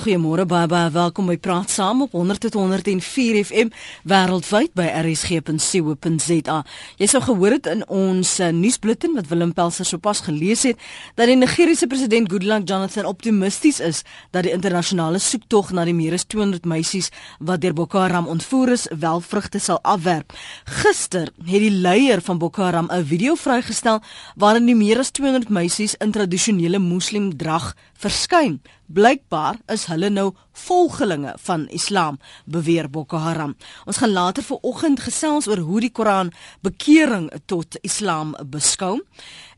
Goeiemôre baie welkom by Praat Saam op 100.104 FM wêreldwyd by rsg.co.za. Jy sou gehoor het in ons uh, nuusbulletin wat Willem Pelser sopas gelees het dat die Nigeriese president Goodluck Jonathan optimisties is dat die internasionale soektog na die meer as 200 meisies wat deur Boko Haram ontvoer is, wel vrugte sal afwerp. Gister het die leier van Boko Haram 'n video vrygestel waarin die meer as 200 meisies in tradisionele moslim drag verskyn. Blykbaar is hulle nou volgelinge van Islam, beweer Boko Haram. Ons gaan later vanoggend gesels oor hoe die Koran bekering tot Islam beskou.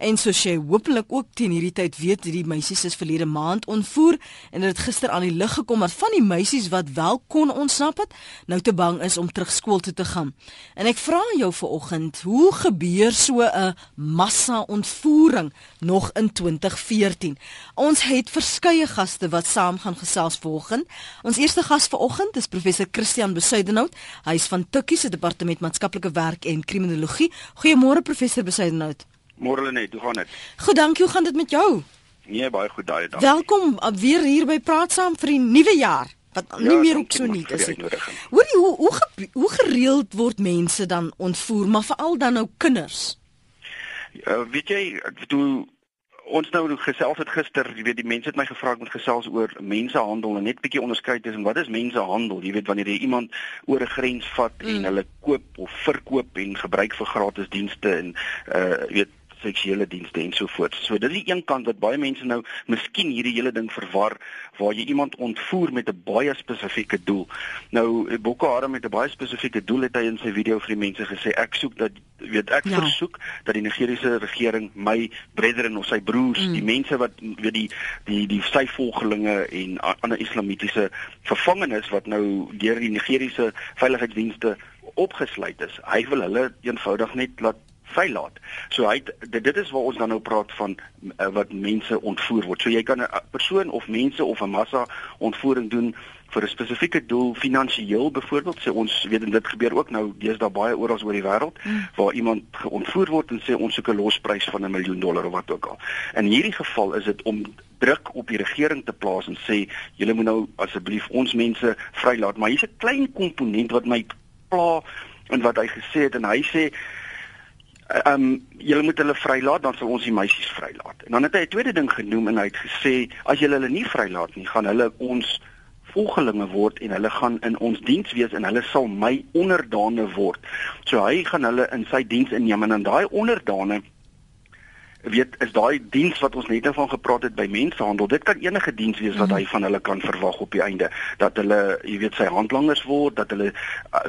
En soos jy hopelik ook teen hierdie tyd weet, hierdie meisies is verlede maand ontvoer en dit het gister aan die lig gekom dat van die meisies wat wel kon ontsnap het, nou te bang is om terug skool toe te gaan. En ek vra jou vanoggend, hoe gebeur so 'n massa ontvoering nog in 2014? Ons het verskeie gaste wat saam gaan gesels vanoggend. Ons eerste gas vanoggend is professor Christian Besuidenhout. Hy is van Tukkie se departement maatskaplike werk en kriminologie. Goeiemôre professor Besuidenhout. Môre Lenet, hoe gaan dit? Goed, dankie. Hoe gaan dit met jou? Nee, baie goed daai dag. Welkom uh, weer hier by Praat Saam vir die nuwe jaar. Wat ja, nie meer ook so nie is nie. Hoorie, hoe hoe hoe gereeld word mense dan ontvoer, maar veral dan nou kinders? Uh, weet jy, ek bedoel ons nou gesels het gister, jy weet die mense het my gevra om gesels oor mensehandel en net bietjie onderskei tussen wat is mensehandel? Jy weet wanneer jy iemand oor 'n grens vat mm. en hulle koop of verkoop en gebruik vir gratis dienste en uh jy weet seksuele dienste en so voort. So dit is die een kant wat baie mense nou miskien hierdie hele ding verwar waar jy iemand ontvoer met 'n baie spesifieke doel. Nou Boko Haram met 'n baie spesifieke doel het hy in sy video vir die mense gesê ek soek dat weet ek ja. versoek dat die Nigeriese regering my brethren of sy broers, mm. die mense wat weet die die die sy volgelinge en ander islamitiese gevangenes wat nou deur die Nigeriese veiligheidsdienste opgesluit is. Hy wil hulle eenvoudig net laat vrylaat. So hy dit, dit is waar ons dan nou praat van uh, wat mense ontvoer word. So jy kan 'n persoon of mense of 'n massa ontvoering doen vir 'n spesifieke doel finansiëel byvoorbeeld sê ons weet en dit gebeur ook nou deesdae baie oral oor die wêreld hmm. waar iemand ontvoer word en sê ons soek 'n losprys van 'n miljoen dollar of wat ook al. In hierdie geval is dit om druk op die regering te plaas en sê julle moet nou asseblief ons mense vrylaat maar hier's 'n klein komponent wat my pla en wat hy gesê het en hy sê ehm um, julle moet hulle vrylaat dan sal ons die meisies vrylaat. En dan het hy 'n tweede ding genoem en hy het gesê as julle hulle nie vrylaat nie, gaan hulle ons volgelinge word en hulle gaan in ons diens wees en hulle sal my onderdane word. So hy gaan hulle in sy diens inneem en dan daai onderdane weet is daai diens wat ons net nou van gepraat het by mensehandel. Dit kan enige diens wees wat mhm. hy van hulle kan verwag op die einde dat hulle jy weet sy handlangers word, dat hulle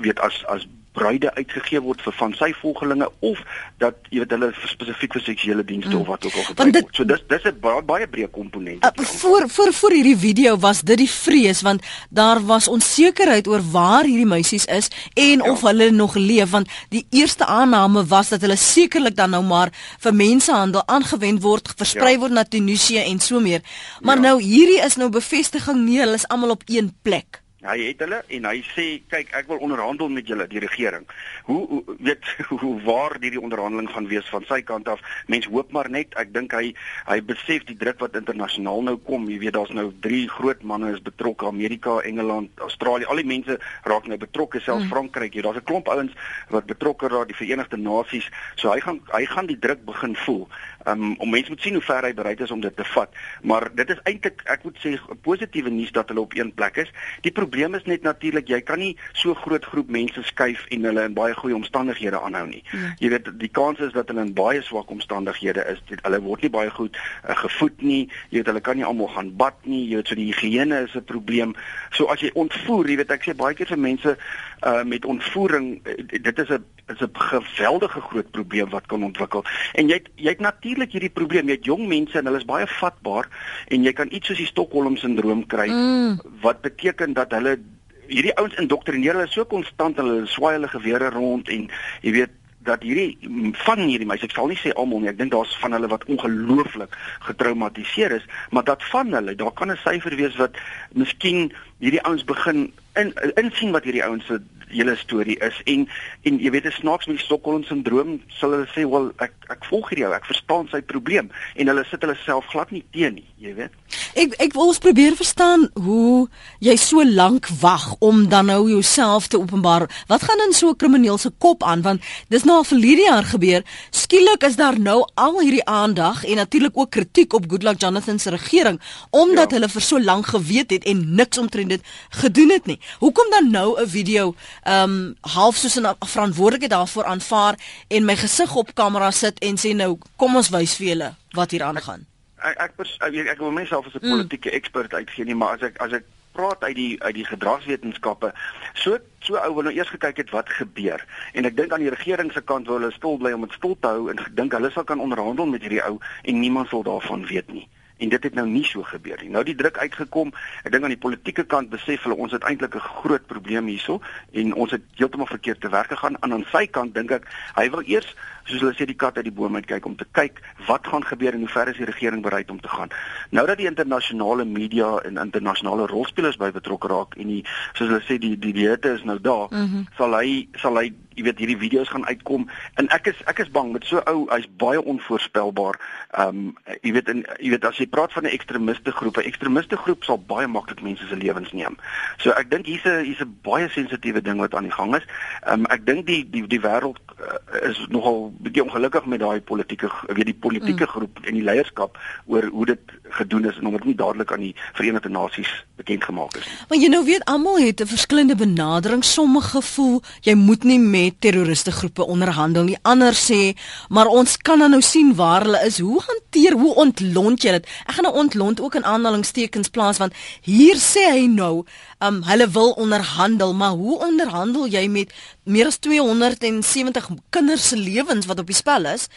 weet as as bruide uitgegee word vir van sy volgelinge of dat jy weet hulle spesifiek vir seksuele dienste mm. of wat ook al gebruik word. So dis dis 'n baie, baie breë komponent. Uh, voor voor voor hierdie video was dit die vrees want daar was onsekerheid oor waar hierdie meisies is en ja. of hulle nog leef want die eerste aanname was dat hulle sekerlik dan nou maar vir mensehandel aangewend word, versprei ja. word na Tunesië en so meer. Maar ja. nou hierdie is nou bevestiging nee, hulle is almal op een plek. Hy het hulle en hy sê kyk ek wil onderhandel met julle die regering. Hoe, hoe weet hoe waar hierdie onderhandeling gaan wees van sy kant af. Mense hoop maar net ek dink hy hy besef die druk wat internasionaal nou kom. Jy weet daar's nou drie groot manne is betrokke Amerika, Engeland, Australië. Al die mense raak nou betrokke selfs mm. Frankryk. Daar's 'n klomp ouens wat betrokke raak die Verenigde Nasies. So hy gaan hy gaan die druk begin voel. Um, om mense moet sien hoe ver hy bereid is om dit te vat. Maar dit is eintlik ek moet sê positiewe nuus dat hulle op een plek is. Die probleem is net natuurlik jy kan nie so groot groep mense skuif en hulle in baie goeie omstandighede aanhou nie. Ja. Jy weet die kans is dat hulle in baie swak omstandighede is. Hulle word nie baie goed uh, gevoed nie. Jy weet hulle kan nie almal gaan bad nie. Jy weet so die higiëne is 'n probleem. So as jy ontvoer, jy weet ek sê baie keer vir mense uh, met ontvoering uh, dit is 'n is 'n geweldige groot probleem wat kan ontwikkel. En jy het, jy het natuurlik hierdie probleem. Jy het jong mense en hulle is baie vatbaar en jy kan iets soos die Stockholm sindroom kry mm. wat beteken dat hulle hierdie ouens indoktrineer hulle so konstant hulle swaai hulle gewere rond en jy weet dat hierdie van hierdie meisies ek sal nie sê almal nie ek dink daar's van hulle wat ongelooflik getraumatiseer is maar dat van hulle daar kan 'n syfer wees wat miskien hierdie ouens begin in insien wat hierdie ouens se hele storie is. En en jy weet 'n snaaks met die Stockholm sindroom sal hulle sê wel ek ek volg hierdie ou ek verstaan sy probleem. En hulle sit hulle self glad nie teen nie jy weet. Ek ek wil ons probeer verstaan hoe jy so lank wag om dan nou jouself te openbaar. Wat gaan in so 'n krimineel se kop aan? Want dis nou al verlede jaar gebeur. Skielik is daar nou al hierdie aandag en natuurlik ook kritiek op Goodluck Jonathan se regering omdat ja. hulle vir so lank geweet het en niks omtrent dit gedoen het nie hoekom dan nou 'n video um half soos 'n verantwoordelikheid daarvoor aanvaar en my gesig op kamera sit en sê nou kom ons wys vir julle wat hier aangaan. Ek ek ek, ek, ek wil myself as 'n mm. politieke mm. ekspert uitgee nie, maar as ek as ek praat uit die uit die gedragswetenskappe. So so ou wil nou eers gekyk het wat gebeur. En ek dink aan die regering se kant wil hulle stil bly om dit stil te hou en gedink hulle sal kan onderhandel met hierdie ou en niemand sal daarvan weet nie en dit het nou nie so gebeur nie. Nou die druk uitgekom. Ek dink aan die politieke kant besef hulle ons het eintlik 'n groot probleem hierso en ons het heeltemal verkeerd te werk gegaan. Aan aan sy kant dink ek hy wil eers soos hulle sê die kat uit die boom uit kyk om te kyk wat gaan gebeur en hoe ver is die regering bereid om te gaan. Nou dat die internasionale media en internasionale rolspelers by betrokke raak en die soos hulle sê die die diete is nou daar, mm -hmm. sal hy sal hy jy weet hierdie video's gaan uitkom en ek is ek is bang met so ou hy's baie onvoorspelbaar. Ehm um, jy weet en jy weet as jy praat van 'n ekstremiste groep, 'n ekstremiste groep sal baie maklik mense se lewens neem. So ek dink hier's 'n hier's 'n baie sensitiewe ding wat aan die gang is. Ehm um, ek dink die die die wêreld uh, is nogal bietjie ongelukkig met daai politieke weet die politieke mm. groep en die leierskap oor hoe dit gedoen is en omdat nie dadelik aan die Verenigde Nasies bekend gemaak is nie. Maar jy nou weet almal het 'n verskillende benadering. Sommige voel jy moet nie met terroriste groepe onderhandel nie. Ander sê, maar ons kan dan nou sien waar hulle is. Hoe hanteer, hoe ontlont jy dit? Ek gaan nou ontlont ook in aanhalingstekens plaas want hier sê hy nou, um hulle wil onderhandel, maar hoe onderhandel jy met meer as 270 kinders se lewens wat op die spel is?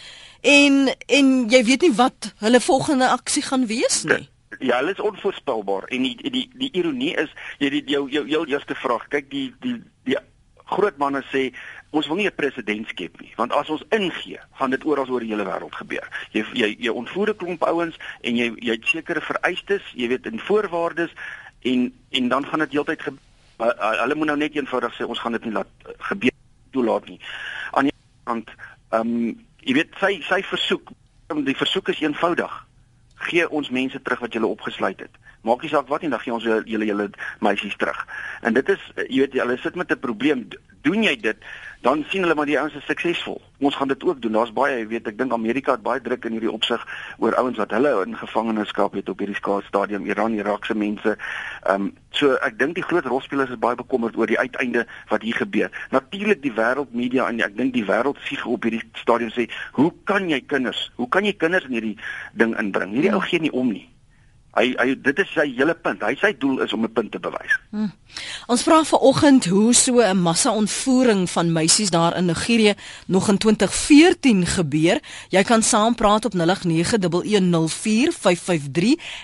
En en jy weet nie wat hulle volgende aksie gaan wees nie. Ja, hulle is onvoorspelbaar en die die die ironie is jy die jou jou jou eerste vraag, kyk die die die groot manne sê ons wil nie 'n president skep nie, want as ons ingee, gaan dit oral oor die hele wêreld gebeur. Jy jy jy ontvoer 'n klomp ouens en jy jy het sekere vereistes, jy weet in voorwaardes en en dan gaan dit heeltyd. Hulle moet nou net eenvoudig sê ons gaan dit nie laat gebeur toelaat nie. Aan die kant, ehm um, jy weet sy sy versoek die versoek is eenvoudig gee ons mense terug wat julle opgesluit het maak nie saak wat nie dan gee ons julle julle meisies terug en dit is jy weet hulle sit met 'n probleem doen jy dit dan sien hulle maar die ouens is suksesvol. Ons gaan dit ook doen. Daar's baie, jy weet, ek dink Amerika het baie druk in hierdie opsig oor ouens wat hulle in gevangenskap het op hierdie stadium, Iran, Irakse mense. Ehm um, so ek dink die groot rolspelers is baie bekommerd oor die uiteinde wat hier gebeur. Natuurlik die wêreldmedia en ek dink die wêreld sieg op hierdie stadium sê, "Hoe kan jy kinders? Hoe kan jy kinders in hierdie ding inbring?" Hierdie ou gee nie om nie. Hy hy dit is sy hele punt. Hy sy doel is om 'n punt te bewys. Hmm. Ons vra vanoggend hoe so 'n massa-ontvoering van meisies daar in Nigerië nog in 2014 gebeur. Jy kan saampraat op 0891104553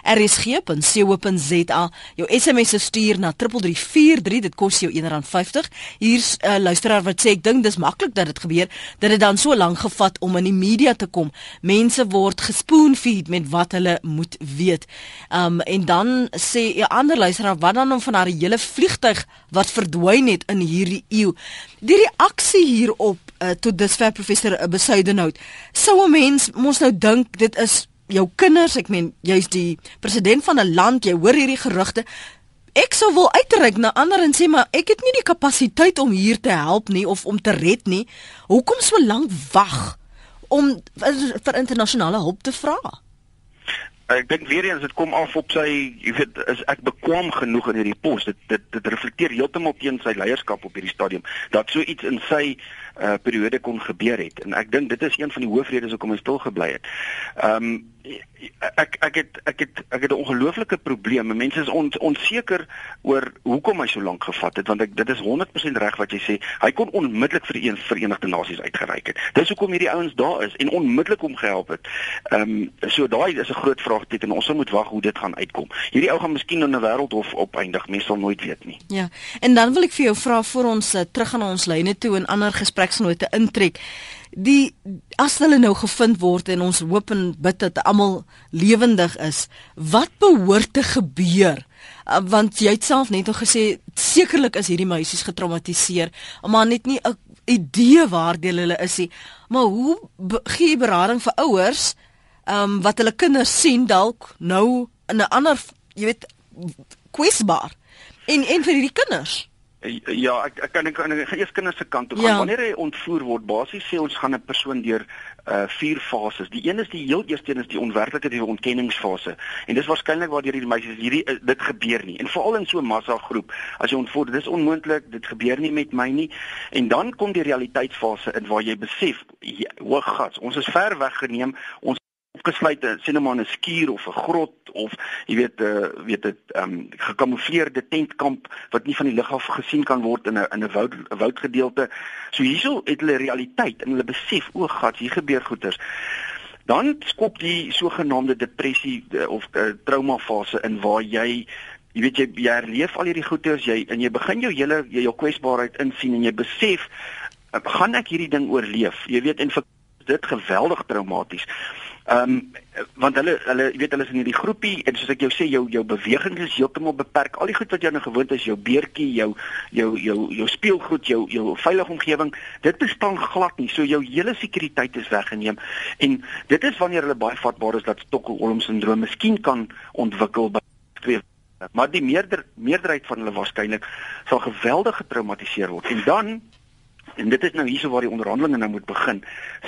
rsg.co.za. Jou SMS se stuur na 3343. Dit kos jou R1.50. Hier's 'n uh, luisteraar wat sê ek dink dis maklik dat dit gebeur dat dit dan so lank gevat om in die media te kom. Mense word gespoon-feed met wat hulle moet weet. Um en dan sê 'n ander luisteraar wat dan om van haar hele vliegtyg wat verdwyn het in hierdie eeu. Die reaksie hierop uh, tot dusver professor Besuidenhout. Sou 'n mens mos nou dink dit is jou kinders, ek meen jy's die president van 'n land, jy hoor hierdie gerugte. Ek sou wil uitreik na ander en sê maar ek het nie die kapasiteit om hier te help nie of om te red nie. Hoekom so lank wag om vir, internasionale hulp te vra? Ek dink weer eens dit kom af op sy jy weet is ek bekwam genoeg in hierdie pos dit dit dit reflekteer heeltemal teen sy leierskap op hierdie stadium dat so iets in sy uh, periode kon gebeur het en ek dink dit is een van die hoofredes hoekom hy stil gebly het. Ehm um, ek ek het ek het ek het 'n ongelooflike probleem. Mense is on, onseker oor hoekom hy so lank gevat het want ek dit is 100% reg wat jy sê. Hy kon onmiddellik vir die Verenigde Nasies uitgereik het. Dis hoekom hierdie ouens daar is en onmiddellik hom gehelp het. Ehm um, so daai is 'n groot vraagteken. Ons moet wag hoe dit gaan uitkom. Hierdie ou gaan miskien in 'n wêreldhof opeindig. Mense sal nooit weet nie. Ja. En dan wil ek vir jou vra voor ons uh, terug gaan ons lyne toe en ander gespreksnote intrek die as hulle nou gevind word en ons hoop en bid dat almal lewendig is wat behoort te gebeur uh, want jy het self net nog gesê sekerlik is hierdie meisies getraumatiseer, maar net nie 'n idee waar deel hulle is nie. Maar hoe gee jy berading vir ouers um, wat hulle kinders sien dalk nou in 'n ander, jy weet, kwesbaar en en vir hierdie kinders? Ja, ek ek kan ek kan eers kinders se kant toe gaan. Ja. Wanneer hy ontvoer word, basies sê ons gaan 'n persoon deur uh vier fases. Die een is die heel eerste een is die onwerklike die ontkenningsfase. En dis waarskynlik waar hierdie meisies hierdie uh, dit gebeur nie. En veral in so 'n massa groep, as jy ontvoer, dis onmoontlik, dit gebeur nie met my nie. En dan kom die realiteitsfase in waar jy besef, hoog gas, ons is ver weggeneem. Ons opgesluit in sien maar 'n skuur of 'n grot of jy weet uh, eh, weet dit ehm um, gekamoufleerde tentkamp wat nie van die lug af gesien kan word in 'n in 'n woud woudgedeelte. So hierso het hulle realiteit en hulle besef o, gat, hier gebeur goeters. Dan skop die sogenaamde depressie eh, of uh, trauma fase in waar jy jy weet jy, jy herleef al hierdie goeters jy en jy begin jou hele jy, jou kwesbaarheid insien en jy besef gaan ek hierdie ding oorleef jy weet en vir dit geweldig traumaties Ehm um, want hulle hulle jy weet hulle is in hierdie groepie en soos ek jou sê jou jou beweging is heeltemal beperk. Al die goed wat jy nou gewoond is, jou beertjie, jou jou jou jou speelgoed, jou jou veilige omgewing, dit bestaan glad nie. So jou hele sekuriteit is weggeneem. En dit is wanneer hulle baie vatbaar is dat Stockholm syndroom miskien kan ontwikkel by twee maar die meerder meerderheid van hulle waarskynlik sal geweldig getraumatiseer word. En dan En dit is nou hierso waar die onderhandelinge nou moet begin.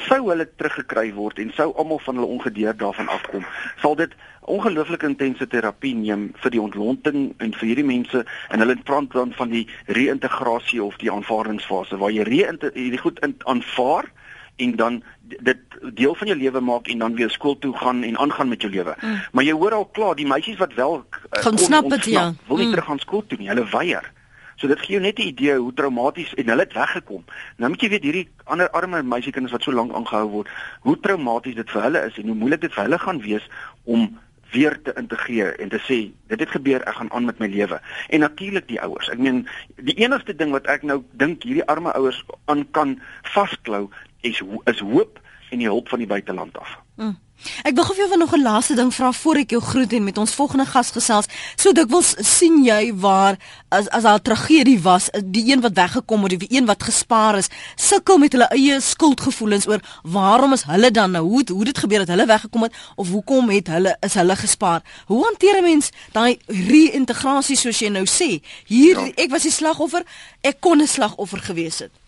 Sou hulle teruggekry word en sou almal van hulle ongedeerd daarvan afkom, sal dit ongelooflik intense terapie neem vir die ontlonting en vir hierdie mense en hulle praat dan van die reïntegrasie of die aanvaardingsfase waar jy hierdie goed aanvaar en dan dit deel van jou lewe maak en dan weer skool toe gaan en aangaan met jou lewe. Mm. Maar jy hoor al klaar die meisies wat wel uh, kon snap dit ja. Wil nie mm. terug gaan skool toe nie. Hulle weier. So dit gee jou net 'n idee hoe traumaties en hulle het weggekom. Nou moet jy weet hierdie ander arme meisiekinders wat so lank aangehou word, hoe traumaties dit vir hulle is en hoe moeilik dit vir hulle gaan wees om weer te integreer en te sê dit het gebeur, ek gaan aan met my lewe. En natuurlik die ouers. Ek meen die enigste ding wat ek nou dink hierdie arme ouers aan kan vasklou is is hoop en die hulp van die buiteland af. Mm. Ek wil gou vir jou nog 'n laaste ding vra voor ek jou groet en met ons volgende gas gesels. So dikwels sien jy waar as as daar 'n tragedie was, die een wat weggekom het, die een wat gespaar is, sukkel met hulle eie skuldgevoelens oor waarom is hulle dan nou hoe hoe dit gebeur dat hulle weggekom het of hoekom het hulle is hulle gespaar? Hoe hanteer 'n mens daai reïntegrasie soos jy nou sê? Hier ja. ek was die slagoffer, ek kon 'n slagoffer gewees het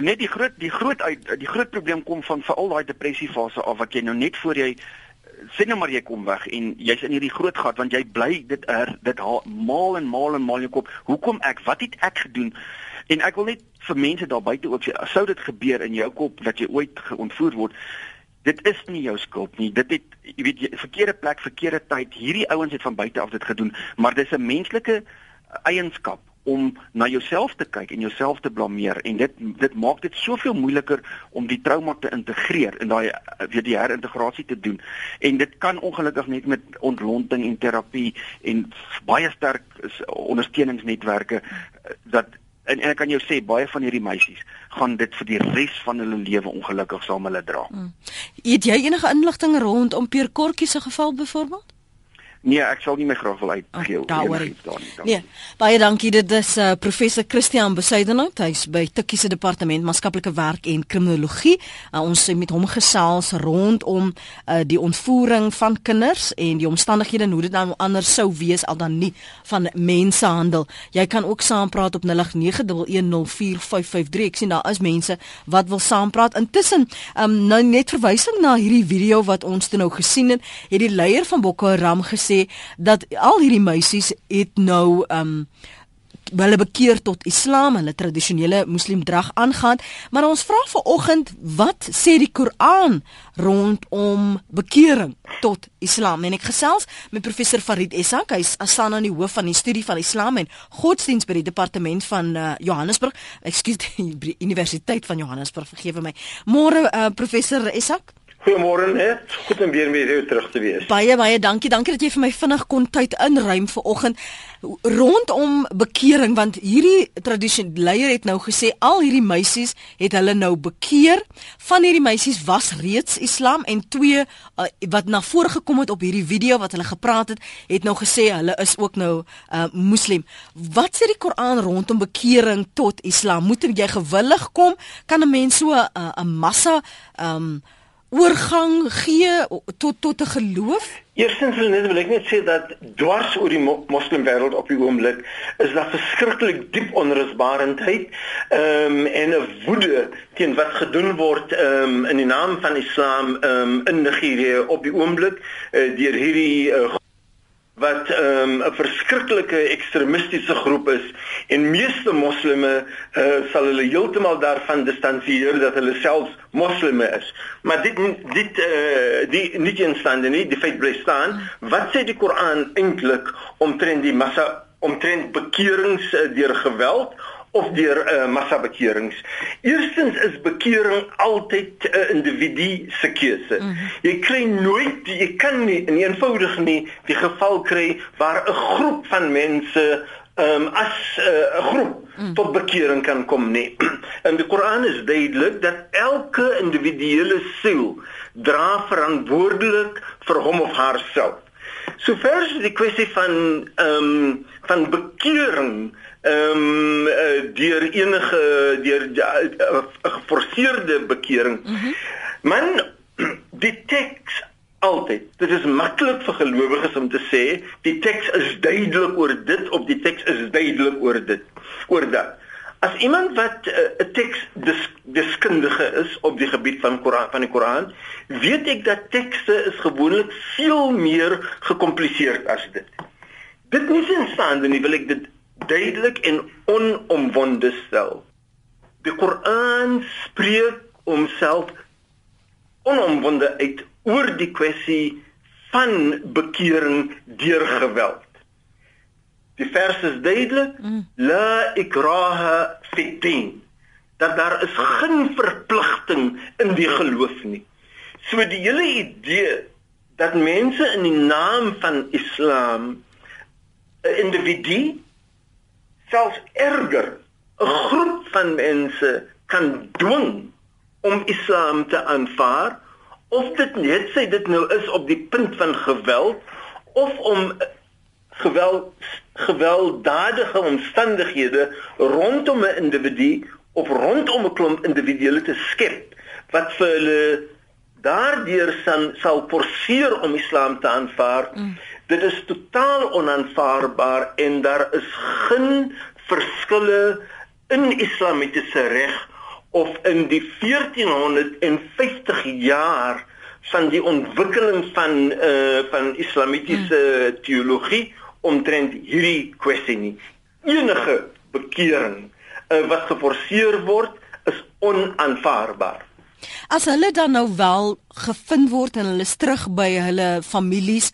net die groot die groot uit die groot probleem kom van veral daai depressiefase af wat jy nou net voor jy sê nou maar jy kom weg en jy's in hierdie groot gat want jy bly dit er dit maal en maal en maal in jou kop. Hoekom ek wat het ek gedoen? En ek wil net vir mense daar buite ook sê sou dit gebeur in jou kop dat jy ooit geontvoer word dit is nie jou skuld nie. Dit het jy weet jy, verkeerde plek verkeerde tyd. Hierdie ouens het van buite af dit gedoen maar dis 'n menslike eienskap om na jouself te kyk en jouself te blameer en dit dit maak dit soveel moeiliker om die trauma te integreer en daai weer die herintegrasie te doen en dit kan ongelukkig net met ontlonting en terapie en baie sterk ondersteuningsnetwerke dat en, en ek kan jou sê baie van hierdie meisies gaan dit vir die res van hulle lewe ongelukkig saam hulle dra. Hmm. Het jy enige inligting rondom Pierre Kortjie se geval byvoorbeeld? Nee, ek sal nie my graag wil uitgee oor iets daar nie. Nee, baie dankie. Dit is uh, professor Christian Besuidenhout. Hy's by Tikkie se departement maatskaplike werk en kriminologie. Uh, ons het met hom gesels rondom uh, die ontvoering van kinders en die omstandighede en hoe dit dan anders sou wees al dan nie van mensehandel. Jy kan ook saampraat op 0891104553. Ek sien daar is mense wat wil saampraat. Intussen, um, nou net verwysing na hierdie video wat ons toe nou gesien het, het die leier van Boko Haram gesê sê dat al hierdie meisies het nou um hulle bekeer tot Islam, hulle tradisionele moslimdrag aangaan, maar ons vra vanoggend wat sê die Koran rondom bekering tot Islam? En ek gesels met professor Farid Essak, hy's asana in die hoof van die studie van Islam en godsdienst by die departement van uh, Johannesburg, ekskuus die Universiteit van Johannesburg, vergewe my. Môre uh, professor Essak Goeiemôre net. Goed om weer met jou terug te wees. Baie baie dankie. Dankie dat jy vir my vinnig kon tyd inruim vanoggend rondom bekering want hierdie tradisionele leier het nou gesê al hierdie meisies het hulle nou bekeer. Van hierdie meisies was reeds Islam en twee uh, wat na vore gekom het op hierdie video wat hulle gepraat het, het nou gesê hulle is ook nou uh, moslim. Wat sê die Koran rondom bekering tot Islam? Moet jy gewillig kom? Kan 'n mens so 'n uh, massa um, oorgang gee tot tot 'n geloof? Eerstens wil net wil ek net sê dat dwars oor die moslimwêreld op die oomblik is daar verskriklik diep onrusbarendheid ehm um, en 'n woede teen wat gedoen word ehm um, in die naam van Islam ehm um, in Nigerië op die oomblik uh, deur hierdie uh, wat ehm, 'n um, verskriklike ekstremistiese groep is en meeste moslime uh, sal hulle heeltemal daarvan distansieer dat hulle self moslime is. Maar dit dit uh, die nie instaande nie, die feit bly staan. Wat sê die Koran eintlik omtrent die massa omtrent bekeerings uh, deur geweld of deur 'n uh, massa bekeerings. Eerstens is bekering altyd 'n uh, individu se keuse. Mm -hmm. Jy kry nooit jy kan nie in eenvoudig nie die geval kry waar 'n groep van mense um, as uh, 'n uh, groep mm. tot bekering kan kom nie. In die Koran is duidelik dat elke individuele siel dra verantwoordelik vir hom of haarself. Sover is die kwessie van ehm um, van bekering ehm um, uh, deur enige deur 'n uh, geforseerde bekering. Mm -hmm. Man die teks altyd. Dit is maklik vir gelowiges om te sê die teks is duidelik oor dit of die teks is duidelik oor dit. Oor dat. As iemand wat 'n uh, teks dis, deskundige is op die gebied van Koran van die Koran, weet ek dat tekste is gewoonlik veel meer gekompliseerd as dit. Dit nie sin staande nie, wil ek dit duidelik en onomwonde stel. Die Koran spreek homself onomwonde uit oor die kwessie van bekering deur geweld. Die vers is duidelik: mm. La ikraha fi din. Dat daar is geen verpligting in die geloof nie. So die hele idee dat mense in die naam van Islam 'n individu selfs erger 'n groep van mense kan dwing om Islam te aanvaar of dit net sê dit nou is op die punt van geweld of om geweld gewelddadige omstandighede rondom 'n individu of rondom 'n klomp individue te skep wat vir hulle daardeur sal sal forceer om Islam te aanvaar. Mm. Dit is totaal onaanvaarbaar en daar is geen verskille in islamitiese reg of in die 1450 jaar van die ontwikkeling van uh van islamitiese mm. teologie omtrent hierdie kwessie nie. Enige bekering uh, wat geforseer word is onaanvaarbaar. As hulle dan nou wel gevind word en hulle is terug by hulle families,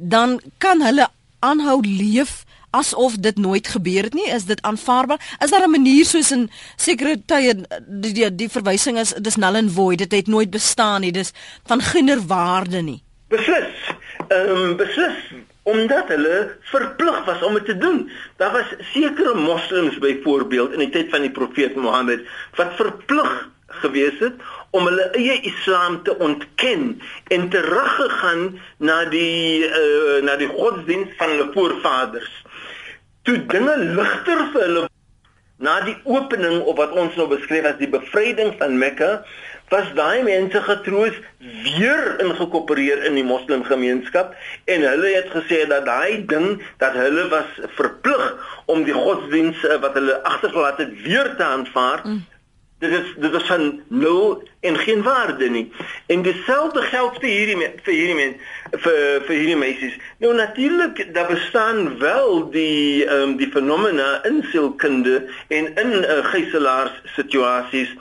dan kan hulle aanhou leef asof dit nooit gebeur het nie. Is dit aanvaarbaar? Is daar 'n manier soos in sekere tye die, die die verwysing is dis null and void, dit het nooit bestaan nie. Dis van geen waarde nie. Beslis. Ehm um, beslis omdat hulle verplig was om dit te doen. Daar was sekere moslems byvoorbeeld in die tyd van die profeet Mohammed wat verplig gewees het om hulle eie Islam te ontken en teruggegaan na die uh, na die godsdienst van hulle voorvaders. Toe dinge ligter vir hulle na die opening of wat ons nou beskryf as die bevryding van Mekka, was daai mense getroos weer ingekoöpereer in die moslimgemeenskap en hulle het gesê dat daai ding dat hulle was verplig om die godsdienst wat hulle agtergelaat het weer te aanvaar. Mm dit is dit is van nul en geen waarde nie. En dieselfde geld vir hierdie vir hierdie men vir vir hierdie meisies. Nou natuurlik daar bestaan wel die ehm um, die fenomena in sielkunde en in uh, eh, gijslaars situasies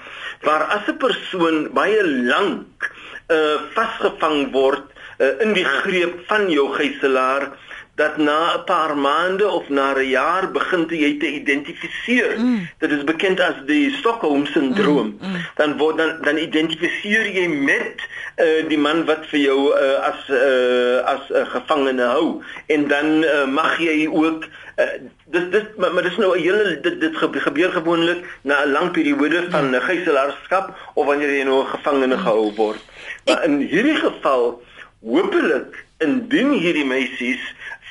waar as 'n persoon baie lank uh vasgevang word uh, in die greep van jou gijslaar dat na 'n paar maande of na 'n jaar begin jy te identifiseer. Mm. Dit is bekend as die Stockholm syndroom. Mm. Mm. Dan word dan dan identifiseer jy met uh, die man wat vir jou uh, as uh, as 'n uh, gevangene hou en dan uh, mag jy ook uh, dis dis maar, maar dis nou 'n hele dit dit gebeur gewoonlik na 'n lang periode van mm. gijslaarskap of wanneer jy nou 'n gevangene mm. gehou word. Maar in hierdie geval hopelik indien hierdie meisies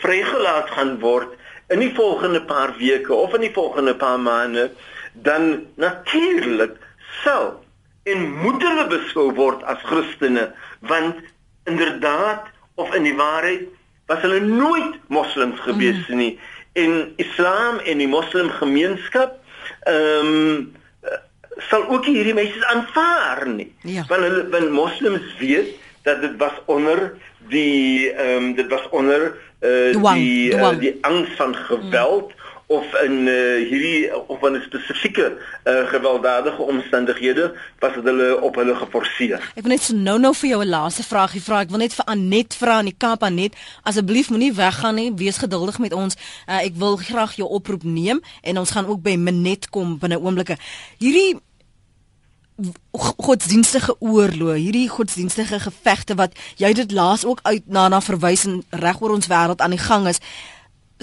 vrygelaat gaan word in die volgende paar weke of in die volgende paar maande dan natuurlik sal en moet hulle beskou word as Christene want inderdaad of in die waarheid was hulle nooit moslems gewees mm. nie en islam en die moslim gemeenskap ehm um, sal ook hierdie meisies aanvaar nie ja. want hulle want moslems weet dat dit was onder die ehm um, dit was onder uh, dwang, die uh, die angs van geweld mm. of in uh, hierdie of in spesifieke uh, gewelddadige omstandighede was dit hulle op hulle geforseer. Ek wil net so nou nou vir jou 'n laaste vraagie vra. Ek wil net vir Anet vra in die Kaap Anet, asseblief moenie weggaan nie. Wees geduldig met ons. Uh, ek wil graag jou oproep neem en ons gaan ook by Minet kom binne oomblikke. Hierdie godsdienstige oorlog, hierdie godsdienstige gevegte wat jy dit laas ook uit na na verwys en reg oor ons wêreld aan die gang is.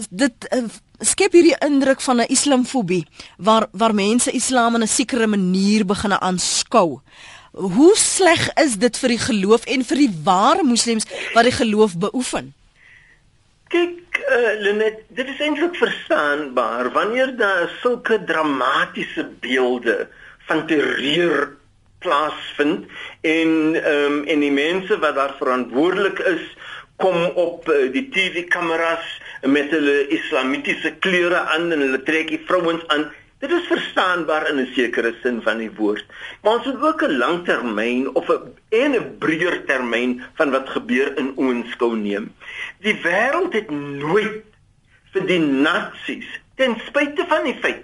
Dit uh, skep hierdie indruk van 'n islamfobie waar waar mense islam in 'n sekere manier begin aanskou. Hoe sleg is dit vir die geloof en vir die ware moslems wat die geloof beoefen? Kyk, uh, Lenet, dit is eintlik verstaanbaar wanneer daar sulke dramatiese beelde van terreur plaasvind en ehm um, en die mense wat daar verantwoordelik is kom op uh, die TV-kameras met hulle islamitiese kleure aan en hulle trek die vrouens aan. Dit is verstaanbaar in 'n sekere sin van die woord. Maar ons het ook 'n langtermyn of 'n en 'n breër termyn van wat gebeur in oënskou neem. Die wêreld het nooit vir die nasies ten spyte van die feit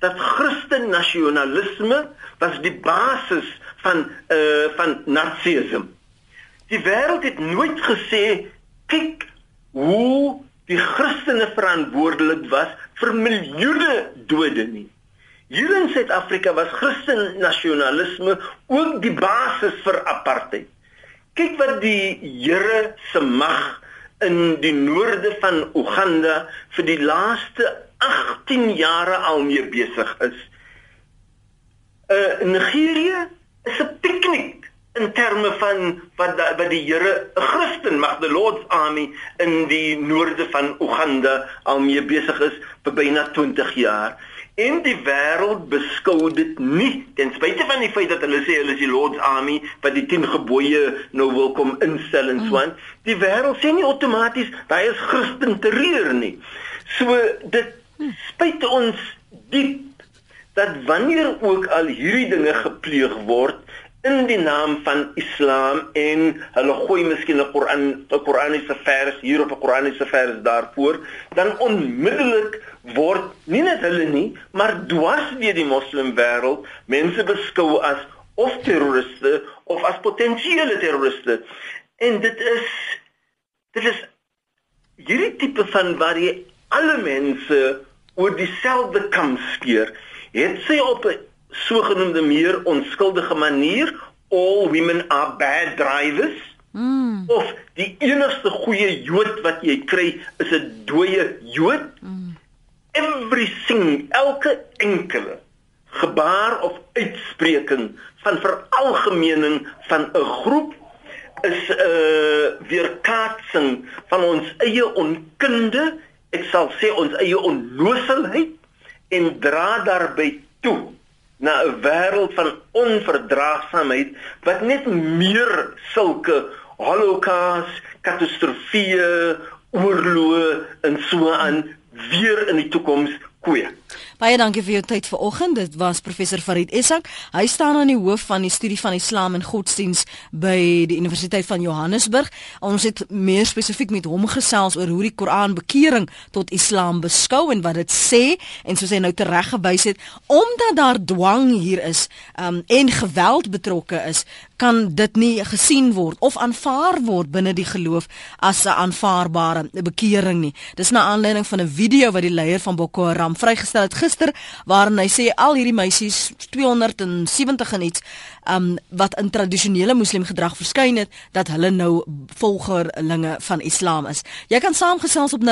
dat Christen nasionalisme was die basis van uh van nazisme. Die wêreld het nooit gesê kyk hoe die Christene verantwoordelik was vir miljoene dode nie. Hier in Suid-Afrika was Christen nasionalisme ook die basis vir apartheid. Kyk wat die Here se mag in die noorde van Uganda vir die laaste 18 jare al mee besig is. Uh Nigerië is 'n piknik in terme van wat da, wat die Here 'n Christen mag the Lord's army in die noorde van Uganda al mee besig is vir byna 20 jaar. En die wêreld beskou dit nie ten spyte van die feit dat hulle sê hulle is die Lord's army wat die 10 gebooie nou wil kom instel en so aan. Die wêreld sê nie outomaties daai is Christen terreur nie. So dit spyt ons diep dat wanneer ook al hierdie dinge gepleeg word in die naam van Islam en hulle gooi miskien 'n Koran 'n Koraniese vers hier op 'n Koraniese vers daarvoor dan onmiddellik word nie net hulle nie maar dwars deur die moslim wêreld mense beskou as of terroriste of as potensiële terroriste en dit is dit is hierdie tipe van waar jy alle mense oor dieselfde kam skeer, het sy op 'n sogenaamde meer onskuldige manier all women are bad drivers. Mm. Of die enigste goeie Jood wat jy kry is 'n dooie Jood. Mm. Everything, elke enkele gebaar of uitspreking van veralgemening van 'n groep is 'n uh, weerkaatsing van ons eie onkunde ek sal sê ons eie onnoosheid en dra daarby toe na 'n wêreld van onverdraagsaamheid wat net meer sulke holocaust, katastrofeë, oorloë en so aan weer in die toekoms kweek. Baie dankie vir jou tyd vanoggend. Dit was professor Farid Essak. Hy staan aan die hoof van die studie van Islam en godsdiens by die Universiteit van Johannesburg. Ons het meer spesifiek met hom gesels oor hoe die Koran bekering tot Islam beskou en wat dit sê en soos hy nou tereggewys het, omdat daar dwang hier is um, en geweld betrokke is, kan dit nie gesien word of aanvaar word binne die geloof as 'n aanvaarbare bekering nie. Dis na aanleiding van 'n video wat die leier van Boko Haram vrygestel het gister waarin hy sê al hierdie meisies 270 en iets um, wat in tradisionele moslim gedrag verskyn het dat hulle nou volgerlinge van Islam is. Jy kan saamgesels op 0891104553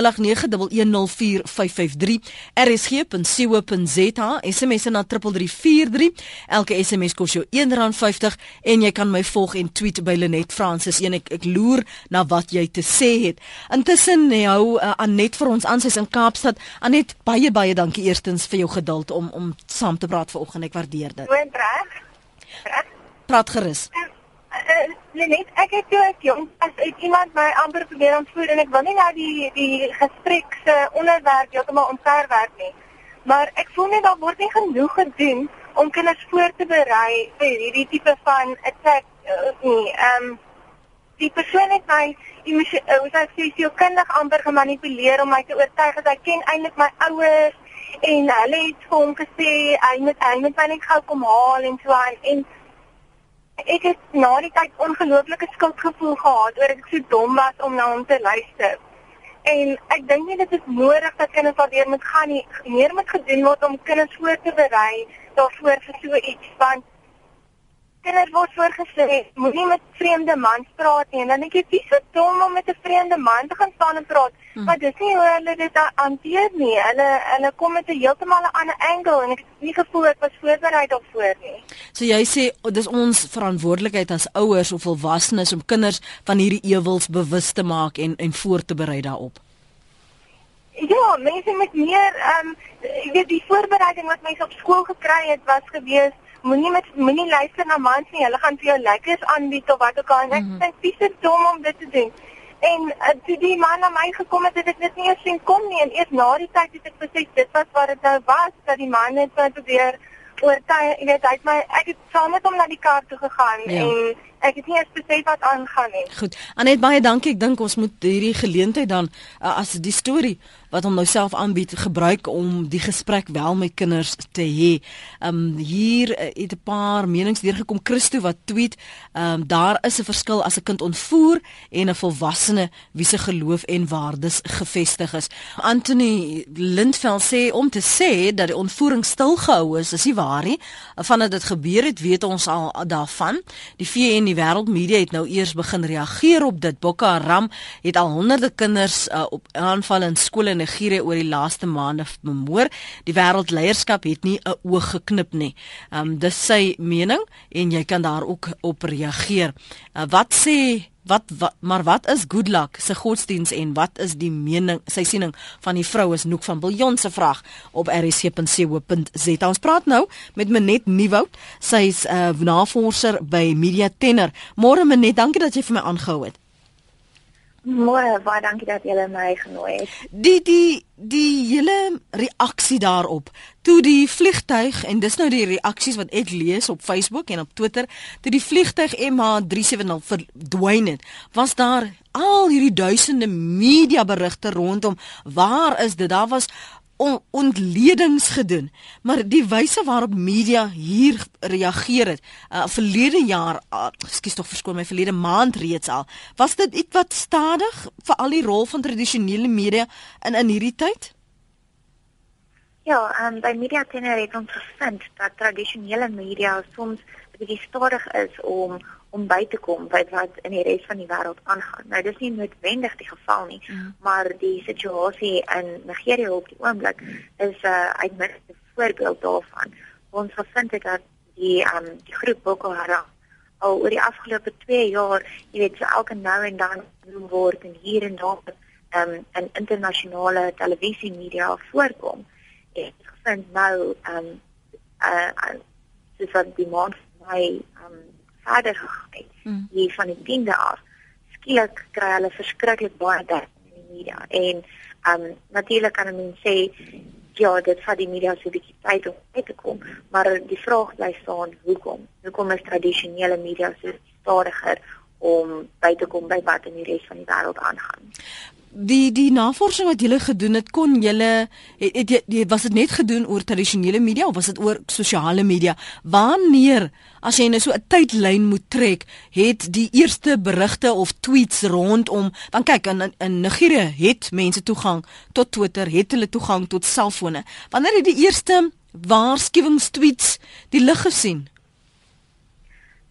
rsg.co.za SMS na 3343 elke SMS kos jou R1.50 en jy kan my volg en tweet by Lenet Francis en ek ek loer na wat jy te sê het. Intussen hou uh, Anet vir ons aan sy's in Kaapstad. Anet baie baie dankie eerstens vir jou geduld om om saam te praat vanoggend. Ek waardeer dit. Goeie reg. Praat gerus. Uh, uh, net ek het toe ek jong as uit iemand my amper probeer ontvoer en ek wil nie nou die die gesprek se onderwerp heeltemal omverwerp nie. Maar ek voel net daar word nie genoeg gedoen om kinders voor te berei vir hierdie tipe van attack uh, nie. Ehm um, die persoon het my emosie uh, hoe sê ek sê kindig amper gemanipuleer om my te oortuig dat hy ken eintlik my ouers en hulle het vir hom gesê hy moet hy moet my net gou kom haal en so aan en ek het na die tyd ongelooflike skuldgevoel gehad oor ek so dom was om na hom te luister. En ek dink nie dit is nodig dat kinders daardeur moet gaan nie. Meer moet gedoen word om kinders voor te berei daarvoor vir so iets want kinders word voorgesê moenie met vreemde mans praat nie. En dan dink ek dis so dom om met 'n vreemde man te gaan staan en praat. Hmm. maar dis nie hoe hulle dit hanteer nie. Hulle hulle kom met 'n heeltemal 'n ander angle en ek het nie gevoel ek was voorberei daarvoor nie. So jy sê oh, dis ons verantwoordelikheid as ouers of volwassenes om kinders van hierdie ewels bewus te maak en en voor te berei daarop. Ja, mense met meer ehm um, jy weet die voorbereiding wat mense op skool gekry het was gewees moenie met moenie luister na mans nie. Hulle gaan vir jou lekkers aanbied of wat ook al. Ek mhm. dink mm -hmm. dis dom om dit te doen. En uh, toe die man na my gekom het, het ek dit nie eens sien kom nie en eers na die tyd het ek besef dit was wat dit nou was dat die man net probeer oortuig, jy weet, hy het my ek het saam met hom na die kar toe gegaan ja. en ek het nie eens besef wat aangaan nie. Goed. Anet baie dankie. Ek dink ons moet hierdie geleentheid dan uh, as die storie wat hom nou self aanbied gebruik om die gesprek wel met kinders te hê. Um hier uh, het 'n paar menings deurgekom Christo wat tweet, um daar is 'n verskil as 'n kind ontvoer en 'n volwassene wie se geloof en waardes gefestig is. Anthony Lindveld sê om te sê dat die ontvoering stilgehou is, is nie waar nie. Vandat dit gebeur het, weet ons al daarvan. Die VN die wêreldmedia het nou eers begin reageer op dit. Boko Haram het al honderde kinders uh, op aanval in skole in Nigerië oor die laaste maande bemoor. Die wêreldleierskap het nie 'n oog geknip nie. Ehm um, dis sy mening en jy kan daar ook op reageer. Uh, wat sê wat, wat maar wat is good luck se godsdiens en wat is die mening sy siening van die vrou is Noek van Biljon se vraag op rsc.co.za ons praat nou met Menet Nieuwoud. Sy's 'n uh, navorser by Media Tenor. Môre Menet dankie dat jy vir my aangehou het Môre, baie dankie dat jy my genooi het. Die die die hele reaksie daarop. Toe die vliegtyg en dis nou die reaksies wat ek lees op Facebook en op Twitter, toe die vliegtyg MH370 verdwyn het, was daar al hierdie duisende media berigte rondom. Waar is dit? Daar was on, ontledings gedoen. Maar die wyse waarop media hier reageer het, uh, verlede jaar, uh, ekskuus tog verskoon my verlede maand reeds al, was dit iets wat stadig vir al die rol van tradisionele media in in hierdie tyd? Ja, um, by Media Tenor het ons gevind dat tradisionele media soms bietjie stadig is om om by te kom by wat in die res van die wêreld aangaan. Nou dis nie noodwendig die geval nie, mm. maar die situasie in Nigerië op die oomblik is 'n uh, uitmuntende voorbeeld daarvan. Ons gevind het dat die um die groep Boko Haram al oor die afgelope 2 jaar, jy weet, so elke nou en dan genoem word en hier en daar um in internasionale televisie media voorkom. Ek gevind nou um uh, uh soos wat die maand my um verder gegaan. Het mm. hier van die 10de af skielik kry hulle verskriklik baie dit in die media. En um natuurlik kan 'n mens sê ja dit vat die media so 'n bietjie tyd om uit te kom maar die vraag bly staan hoekom? Hoekom is tradisionele media so stadiger om by te kom by wat in die res van die wêreld aangaan die die navorsing wat julle gedoen het kon julle het, het, het was dit net gedoen oor tradisionele media of was dit oor sosiale media? Wanneer as jy nou so 'n tydlyn moet trek het die eerste berigte of tweets rondom want kyk in in Nigerië het mense toegang tot Twitter het hulle toegang tot selfone wanneer het die eerste waarskuwingstweets die lig gesien?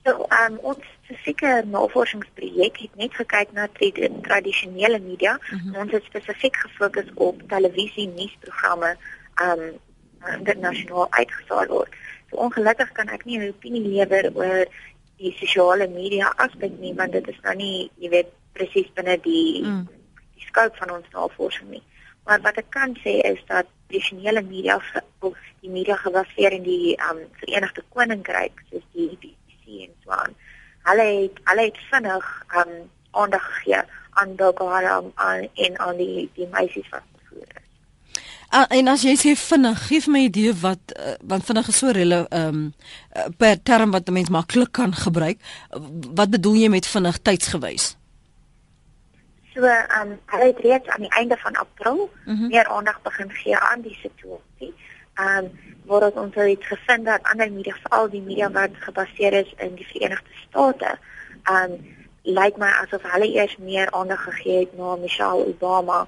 So um, ons spesifieke navorsingsprojek het net gekyk na tradisionele media. Mm -hmm. Ons het spesifiek gefokus op televisie nuusprogramme um internasionaal uitgesaai word. So ongelukkig kan ek nie 'n opinie lewer oor die sosiale media aspek nie want dit is nou nie, jy weet, presies binne die mm. die scope van ons navorsing nie. Maar wat ek kan sê is dat tradisionele media of die media gebaseer in die um Verenigde Koninkryk soos die BBC en so aan hulle het hulle het vinnig um aandag gegee aan Boko Haram aan en aan die die meisies wat vervoer is. Uh, en as jy sê vinnig, gee my idee wat uh, want vinnig is so rele um uh, per term wat 'n mens maklik kan gebruik. Wat bedoel jy met vinnig tydsgewys? So um hulle het reeds aan die einde van April mm -hmm. meer aandag begin gee aan die situasie. Um waar ons het gevind dat ander media veral die media wat gebaseer is in die Verenigde State, um lyk my asof hulle eers meer aandag gegee het na Michelle Obama,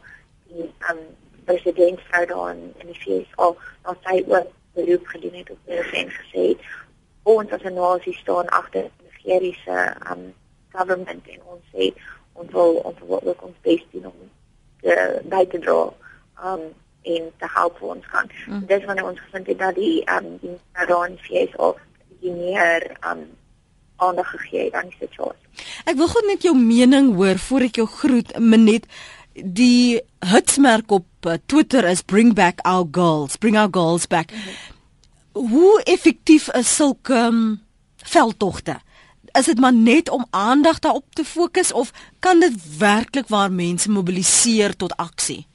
die um president vrou daar in, in die VS na sy ook beroep gedoen het op die VN gesê het, ons as 'n nasie staan agter Nigeriese um government en ons sê ons wil ons wil ook ons bes doen om te by te dra. Um en te help vir ons kan. Mm. Dis wanneer ons gevind het dat die ehm um, die Iran fees of die meer ehm um, aandag gegee het aan die situasie. Ek wil gou net jou mening hoor voor ek jou groet, Minet. Die hitsmerk op uh, Twitter is bring back our girls, bring our girls back. Mm -hmm. Hoe effektief is sulke um, veldtogte? Is dit maar net om aandag daarop te fokus of kan dit werklik waar mense mobiliseer tot aksie?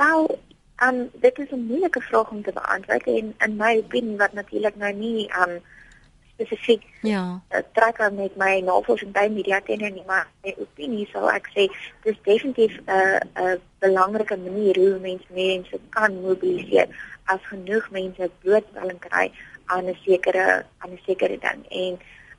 Wel, um dit is 'n moeilike vraag om te beantwoord en in my opinie wat natuurlik nou nie um spesifiek ja, uh, trek met my navorsing by media teenoor nie, maar my opinie sou ek sê dis definitief 'n uh, 'n uh, belangrike manier hoe mense mense kan mobiliseer as genoeg mense blootstelling kry aan 'n sekere aan 'n sekere ding. En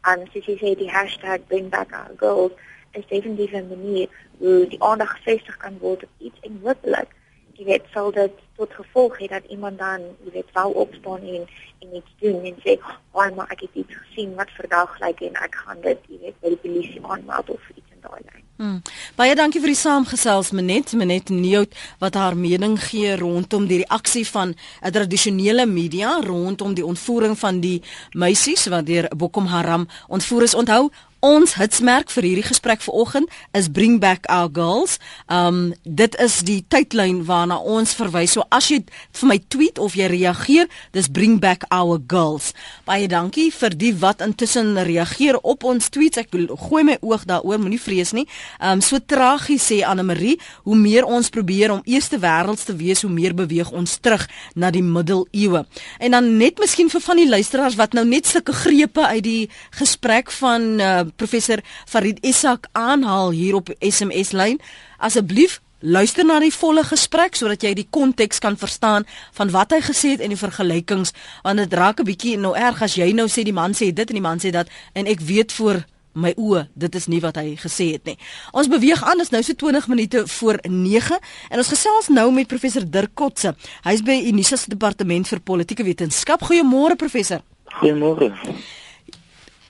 um, soos jy sê die hashtag bring back our girls is definitief 'n manier hoe die aandag gefestig kan word op iets en hopelik jy weet sal dit tot gevolg hê dat iemand dan jy weet wou opstaan en en iets doen en sê, "Ag, maar ek het iets gesien wat verdag lyk en ek gaan dit jy weet by die polisie aanmeld of iets in daai lyn." Hmm. Baie dankie vir die saamgesels Menet, Menet Nieut wat haar mening gee rondom die reaksie van 'n tradisionele media rondom die ontvoering van die meisies wat deur Boko Haram ontvoer is. Onthou, Ons hitsmerk vir hierdie gesprek vanoggend is Bring Back Our Girls. Um dit is die tydlyn waarna ons verwys. So as jy vir my tweet of jy reageer, dis Bring Back Our Girls. Baie dankie vir die wat intussen reageer op ons tweets. Ek gooi my oog daaroor, moenie vrees nie. Um so tragies sê Anne Marie, hoe meer ons probeer om eerste wêrelds te wees, hoe meer beweeg ons terug na die middeleeue. En dan net miskien vir van die luisteraars wat nou net sulke grepe uit die gesprek van uh, professor Farid Isak aanhaal hier op SMS lyn. Asseblief luister na die volle gesprek sodat jy die konteks kan verstaan van wat hy gesê het en die vergelykings want dit raak 'n bietjie nou erg as jy nou sê die man sê dit en die man sê dat en ek weet voor my oë dit is nie wat hy gesê het nie. Ons beweeg aan, is nou so 20 minute voor 9 en ons gesels nou met professor Dirk Kotse. Hy's by Unisa se departement vir politieke wetenskap. Goeiemôre professor. Goeiemôre.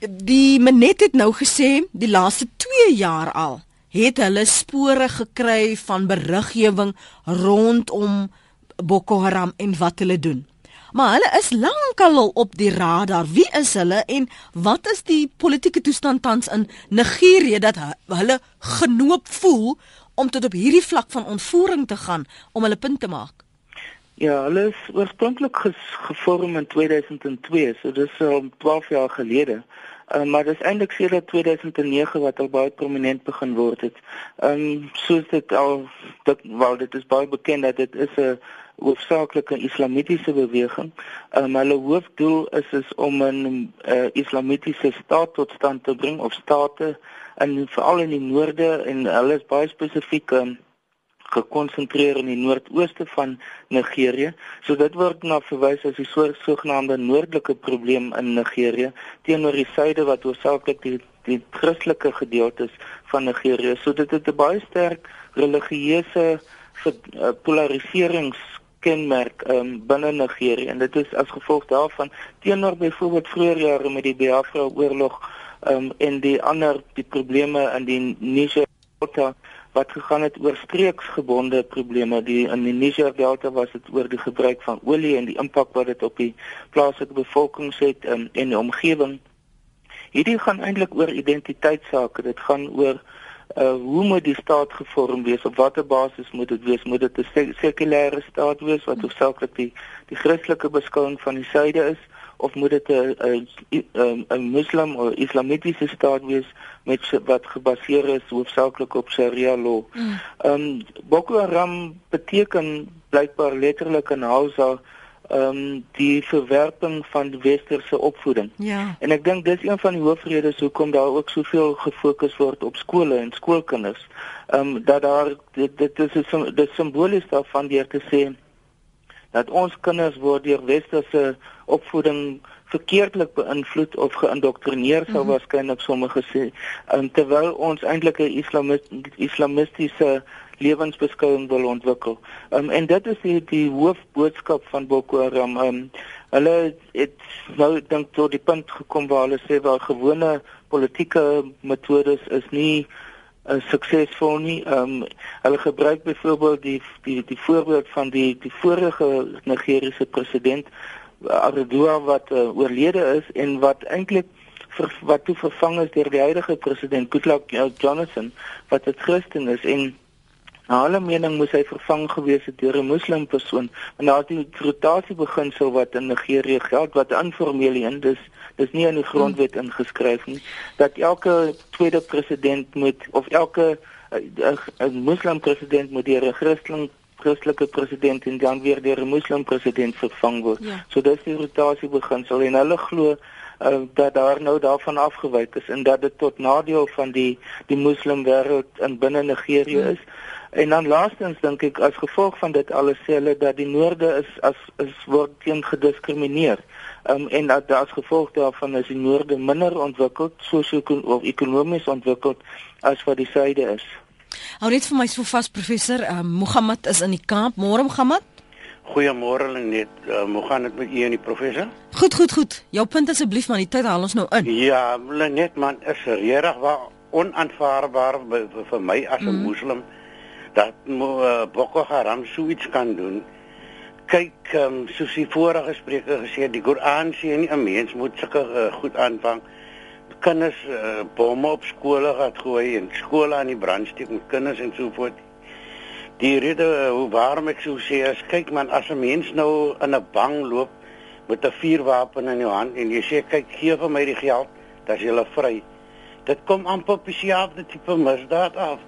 Die Menet het nou gesê die laaste 2 jaar al het hulle spore gekry van beriggewing rondom Boko Haram en wat hulle doen. Maar hulle is lankal op die radar. Wie is hulle en wat is die politieke toestand tans in Nigerië dat hulle genoop voel om tot op hierdie vlak van ontvoering te gaan om hulle punt te maak? Ja, hulle is oorspronklik gevorm in 2002, so dis al um, 12 jaar gelede. Uh, maar dit is eintlik sedert 2009 wat al baie prominent begin word het. Ehm um, soos dit al dit wel dit is baie bekend dat dit is 'n hoofsaaklike islamitiese beweging. Ehm um, hulle hoofdoel is is om 'n uh, islamitiese staat tot stand te bring of state in veral in die noorde en hulle is baie spesifiek um, gekonsentreer in die noordooste van Nigerië. So dit word na verwys as die sogenaamde noordelike probleem in Nigerië teenoor die suide wat hoofsaaklik die die Christelike gedeeltes van Nigerië. So dit het 'n baie sterk religieuse uh, polariserings kenmerk um, binne Nigerië en dit is as gevolg daarvan teenoor byvoorbeeld vroeër jare met die Biafra oorlog um, en die ander die probleme in die Niger Delta wat gegaan het oor streeksgebonde probleme. Die in die Niger Delta was dit oor die gebruik van olie en die impak wat dit op die plaaslike bevolking het um, en die omgewing. Hierdie gaan eintlik oor identiteitsake. Dit gaan oor uh hoe moet die staat gevorm wees? Op watter basis moet dit wees? Moet dit 'n sekulêre staat wees wat hoofsaaklik die die Christelike beskouing van die suide is? Of moet dit 'n 'n 'n moslim of islamitiese staat wees met wat gebaseer is hoofsaaklik op Sharia law. Mm. Ehm um, Boko Haram beteken blykbaar letterlik in Hausa ehm um, die verwerping van westerse opvoeding. Ja. En ek dink dis een van die hoofredes hoekom daar ook soveel gefokus word op skole en skoolkinders. Ehm um, dat daar dit, dit is dit simbolies daarvan deur te sê dat ons kinders word deur westerse opvoeding verkeerdelik beïnvloed of geïndoktrineer sou mm -hmm. waarskynlik sommige sê um, terwyl ons eintlik 'n islamist islamistiese lewensbeskouing wil ontwikkel. Um, en dit is die, die hoofboodskap van Boko Haram. Um, hulle het nou dink tot die punt gekom waar hulle sê waar gewone politieke metodes is nie uh, suksesvol nie. Ehm um, hulle gebruik byvoorbeeld die die die voorbeeld van die die vorige Nigeriese president Aradua wat uh, oorlede is en wat eintlik wat toe vervang is deur die huidige president Goodluck Jonathan wat 'n Christen is en na hulle mening moes hy vervang gewees het deur 'n moslim persoon en daar is die rotasie beginsel wat in Nigerië geld wat informeel is dis dis nie in die grondwet ingeskryf nie dat elke tweede president moet of elke 'n moslim president moet deur 'n Christen Christelike president en dan weer deur 'n moslim president vervang word. Ja. So dis die rotasie beginsel en hulle glo uh, dat daar nou daarvan afgewyk is en dat dit tot nadeel van die die moslim wêreld in binne Nigerië ja. En dan laastens dink ek as gevolg van dit alles sê hulle dat die noorde is as is word teen gediskrimineer. Um, en dat as gevolg daarvan is die noorde minder ontwikkeld sosio-ekonomies ontwikkeld as wat die suide is. Hou net vir my so vas professor, uh, Mohammed is in die Kaap. Môre Mohammed? Goeiemôre net. Uh, hoe gaan dit met u en die professor? Goed, goed, goed. Jou punt asseblief man, die tyd haal ons nou in. Ja, net man, is regtig waar onaanvaarbaar vir my as 'n mm. moslim dat uh, Boko Haram so iets kan doen. Kyk, um, soos die vorige spreker gesê het, die Koran sê nie 'n mens moet sulke uh, goed aanvang kinders uh, bomme op skole gehad gooi en skole aan die brand steek met kinders en so voort. Die rede uh, waarom ek so sê is kyk man as 'n mens nou in 'n bang loop met 'n vuurwapen in jou hand en jy sê kyk gee vir my die geld, dan is jy vry. Dit kom amper op dieselfde tipe misdaad af.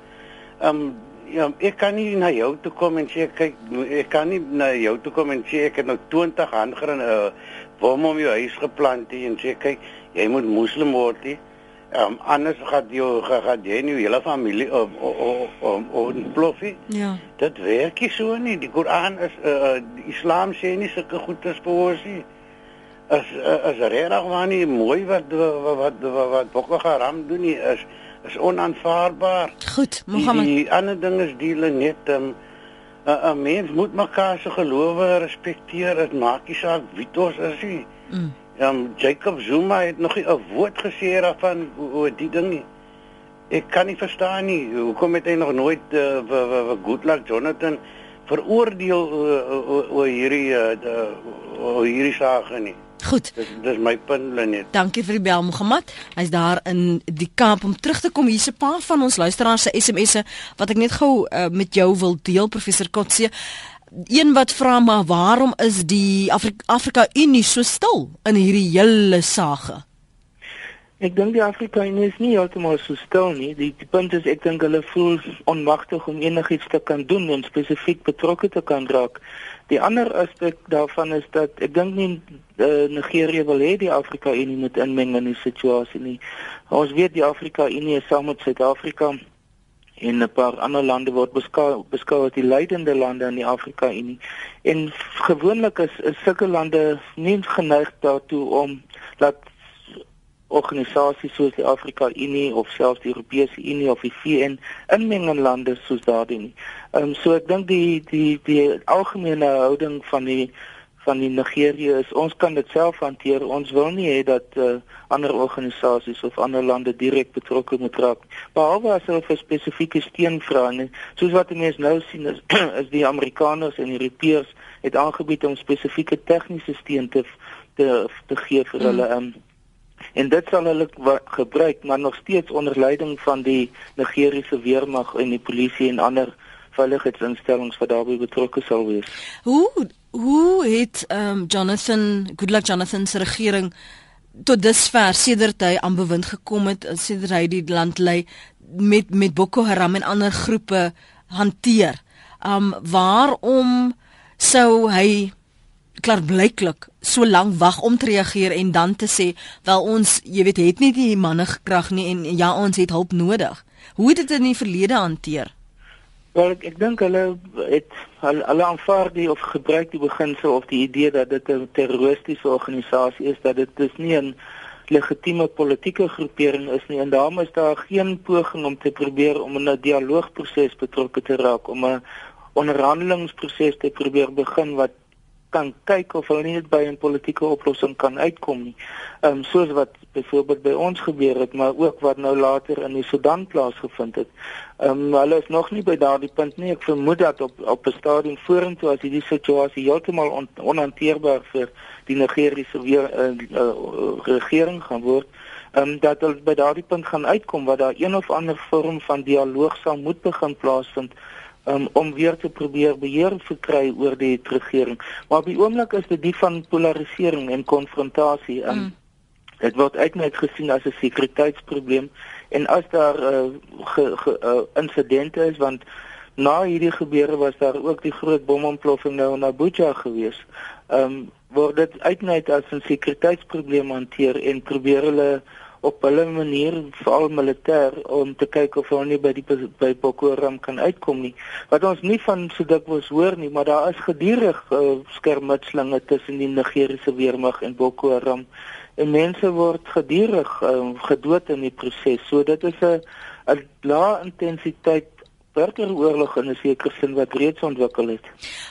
Ehm um, ja, ek kan nie na jou toe kom en sê kyk ek kan nie na jou toe kom en sê ek het nou 20 handgren 'n uh, bom om jou huis geplant en sê kyk jy moet moslim word nie. Um, anders jy gaan jy nie hele familie om om om ploffie. Ja. Dit werk nie so nie. Die Koran is uh, die Islam sê nie sulke goed as vir ons nie. As as regtig maar nie mooi wat wat wat wat, wat Boko Haram doen nie is is onaanvaarbaar. Goed, Mohammed. Die, die ander ding is die net um, 'n mens moet mekaar se gelowe respekteer. Dit maak nie saak wie ons is nie. Mm. Ja, Jacob Zuma het nog 'n woord gesê daarvan oor die ding nie. Ek kan nie verstaan nie hoekom het hy nog nooit uh, Goodluck Jonathan veroordeel uh, oor hierdie uh, oor hierdie saak nie. Goed. Dis dis my punt net. Dankie vir die bel Mohammed. Hy's daar in die kamp om terug te kom. Hier's 'n paar van ons luisteraars se SMS'e wat ek net gou uh, met jou wil deel professor Kotse een wat vra maar waarom is die Afrika, Afrika Unie so stil in hierdie hele saak? Ek dink die Afrika Unie is nie heeltemal so stil nie. Die, die punt is ek dink hulle voel onmagtig om enigiets te kan doen en spesifiek betrokke te kan raak. Die ander aspek daarvan is dat ek dink nie uh, Nigerië wil hê die Afrika Unie moet inmeng in die situasie nie. Ons weet die Afrika Unie is saam met Suid-Afrika en 'n paar ander lande word beskou beskou as die leidende lande in die Afrika Unie. En gewoonlik is, is sulke lande nie geneig daartoe om dat organisasies soos die Afrika Unie of selfs die Europese Unie of die VN inmeng in lande soos daardie nie. Ehm um, so ek dink die die die algemene houding van die van die Nigerië is ons kan dit self hanteer. Ons wil nie hê dat uh, ander organisasies of ander lande direk betrokke moet raak. Behalwe as hulle vir spesifieke steun vra nie. Soos wat mense nou sien is is die Amerikaners en die Europeërs het aangebied om spesifieke tegniese steun te te, te gee vir hulle mm. En dit sal hulle gebruik maar nog steeds onder leiding van die Nigeriese weermag en die polisie en ander veiligheidsinstellings wat daarbey betrokke sal wees. Hoe hoe het um, Jonathan Goodluck Jonathan se regering tot dusver sedert hy aan bewind gekom het sedert hy die land lei met met Boko Haram en ander groepe hanteer. Um waarom sou hy klaarblyklik so lank wag om te reageer en dan te sê wel ons jy weet het nie die manne krag nie en ja ons het hulp nodig. Hoe het dit in die verlede hanteer? Wel ek, ek dink hulle het hulle, hulle aanvaar die of gebruik die beginsel of die idee dat dit 'n terroristiese organisasie is dat dit is nie 'n legitieme politieke groepering is nie en daarom is daar geen poging om te probeer om 'n dialoogproses betrokke te raak om 'n onderhandelingsproses te probeer begin wat kan kyk of hulle nie by 'n politieke oplossing kan uitkom nie. Ehm um, soos wat byvoorbeeld by ons gebeur het, maar ook wat nou later in die Sudan plaasgevind het. Ehm um, hulle is nog nie by daardie punt nie. Ek vermoed dat op op 'n stadium vorentoe as hierdie situasie heeltemal on, onhanteerbaar vir die Nigeriese weer uh, uh, regering gaan word, ehm um, dat hulle by daardie punt gaan uitkom waar daar een of ander vorm van dialoog sal moet begin plaasvind um, om weer te probeer beheer verkry oor die regering. Maar op die oomblik is dit die van polarisering en konfrontasie. Um, mm. Dit word uiteindelik gesien as 'n sekuriteitsprobleem en as daar uh, ge, ge, uh, insidente is want na hierdie gebeure was daar ook die groot bomontploffing nou in Abuja gewees. Ehm um, word dit uiteindelik as 'n sekuriteitsprobleem hanteer en probeer hulle op hulle manier veral militêr om te kyk of hulle nie by die by Boko Haram kan uitkom nie. Wat ons nie van so dikwels hoor nie, maar daar is gedurig uh, skermutselinge tussen die Nigeriese weermag en Boko Haram. En mense word gedurig uh, gedood in die proses. So dit is 'n 'n lae intensiteit burgeroorlog in 'n sekere sin wat reeds ontwikkel het.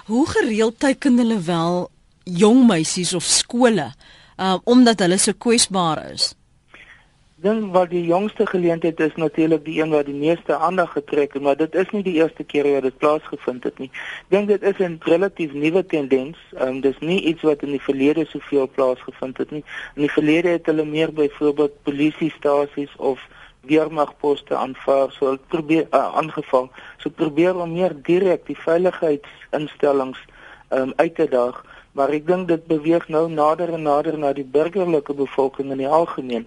Hoe gereeld teiken hulle wel jong meisies of skole uh, omdat hulle so kwesbaar is? Dink wat die jongste geleentheid is natuurlik die een wat die meeste aandag getrek het, maar dit is nie die eerste keer wat dit plaasgevind het nie. Ek dink dit is 'n relatief nuwe tendens. Ehm um, dis nie iets wat in die verlede soveel plaasgevind het nie. In die verlede het hulle meer byvoorbeeld polisiestasies of weermagposte aanvaar, so hulle probeer uh, aangeval. So probeer om meer direk die veiligheidsinstellings ehm um, uit te daag, maar ek dink dit beweeg nou nader en nader na die burgerlike bevolking in die algemeen.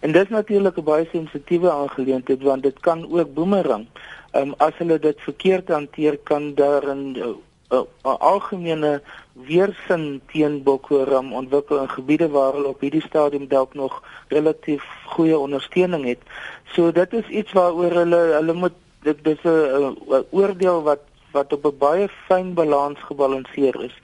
En dit is natuurlik 'n baie sensitiewe aangeleentheid want dit kan ook boemerang. Ehm um, as hulle dit verkeerd hanteer kan daar 'n uh, uh, algemene weerstand teen Boko Haram ontwikkel in gebiede waar hulle op hierdie stadium dalk nog relatief goeie ondersteuning het. So dit is iets waaroor hulle hulle moet dit dis 'n oordeel wat wat op 'n baie fyn balans gebalanseer is.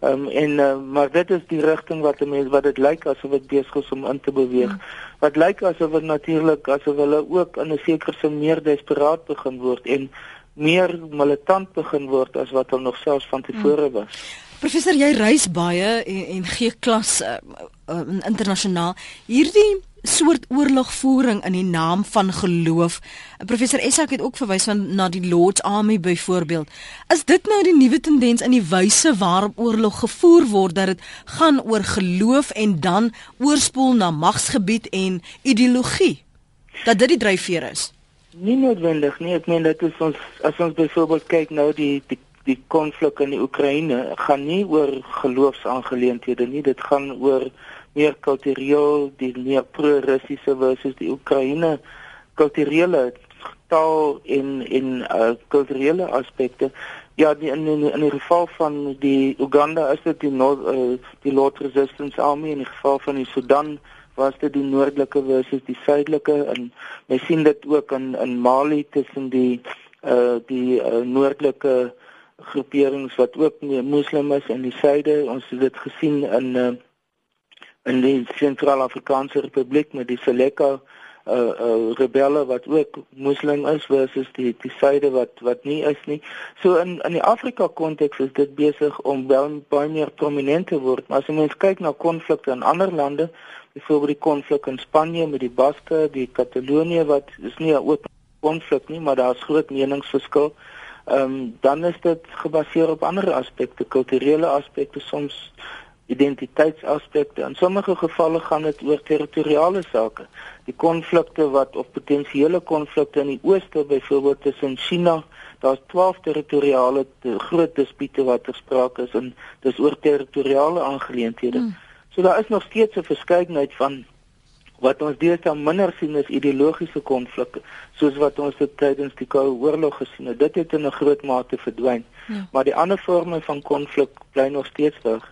Ehm um, en uh, maar dit is die rigting wat mense wat dit lyk asof dit besig is om in te beweeg. Hmm. Wat lyk asof dit natuurlik asof hulle ook in 'n sekere sin meer desperaat begin word en meer militant begin word as wat hulle nog selfs van tevore hmm. was. Hmm. Professor, jy reis baie en, en gee klas uh, uh, internasionaal. Hierdie soort oorlogvoering in die naam van geloof. Professor Essak het ook verwys na die Lord's Army byvoorbeeld. Is dit nou die nuwe tendens in die wyse waarop oorlog gevoer word dat dit gaan oor geloof en dan oorspoel na magsgebied en ideologie? Dat dit die dryfveer is? Nie noodwendig nie. Ek meen dit is ons as ons byvoorbeeld kyk nou die die die konflik in die Oekraïne gaan nie oor geloofsaangeleenthede nie. Dit gaan oor meer kultureel die meer pro-russiese versus die Oekraïne. Kulturele taal en en uh, kulturele aspekte. Ja, die, in in in die geval van die Uganda is dit die North, uh, die Lord Resistance Army. In die geval van die Sudan was dit die noordelike versus die suidelike. En jy sien dit ook in in Mali tussen die uh die uh, noordelike groeperings wat ook moslim is in die suide. Ons het dit gesien in uh, in die Sentraal-Afrikaanse Republiek met die Seleka uh uh rebelle wat ook moslim is versus die die suide wat wat nie is nie. So in in die Afrika konteks is dit besig om wel baie meer prominent te word. Maar as jy mens kyk na konflikte in ander lande, byvoorbeeld die konflik in Spanje met die Baske, die Katalonië wat is nie 'n oop konflik nie, maar daar's groot meningsverskil. Ehm um, dan is dit gebaseer op ander aspekte, kulturele aspekte soms identiteitsaspekte. In sommige gevalle gaan dit oor territoriale sake. Die konflikte wat of potensiële konflikte in die ooste byvoorbeeld tussen China, daar's 12 territoriale groot dispute wat gesprake is en dis oor territoriale aangeleenthede. Hmm. So daar is nog steeds 'n verskeidenheid van wat ons deesdae minder sien is ideologiese konflikte soos wat ons dit tydens die Koue Oorlog gesien het. Dit het in 'n groot mate verdwyn. Ja. Maar die ander vorme van konflik bly nog steeds daar.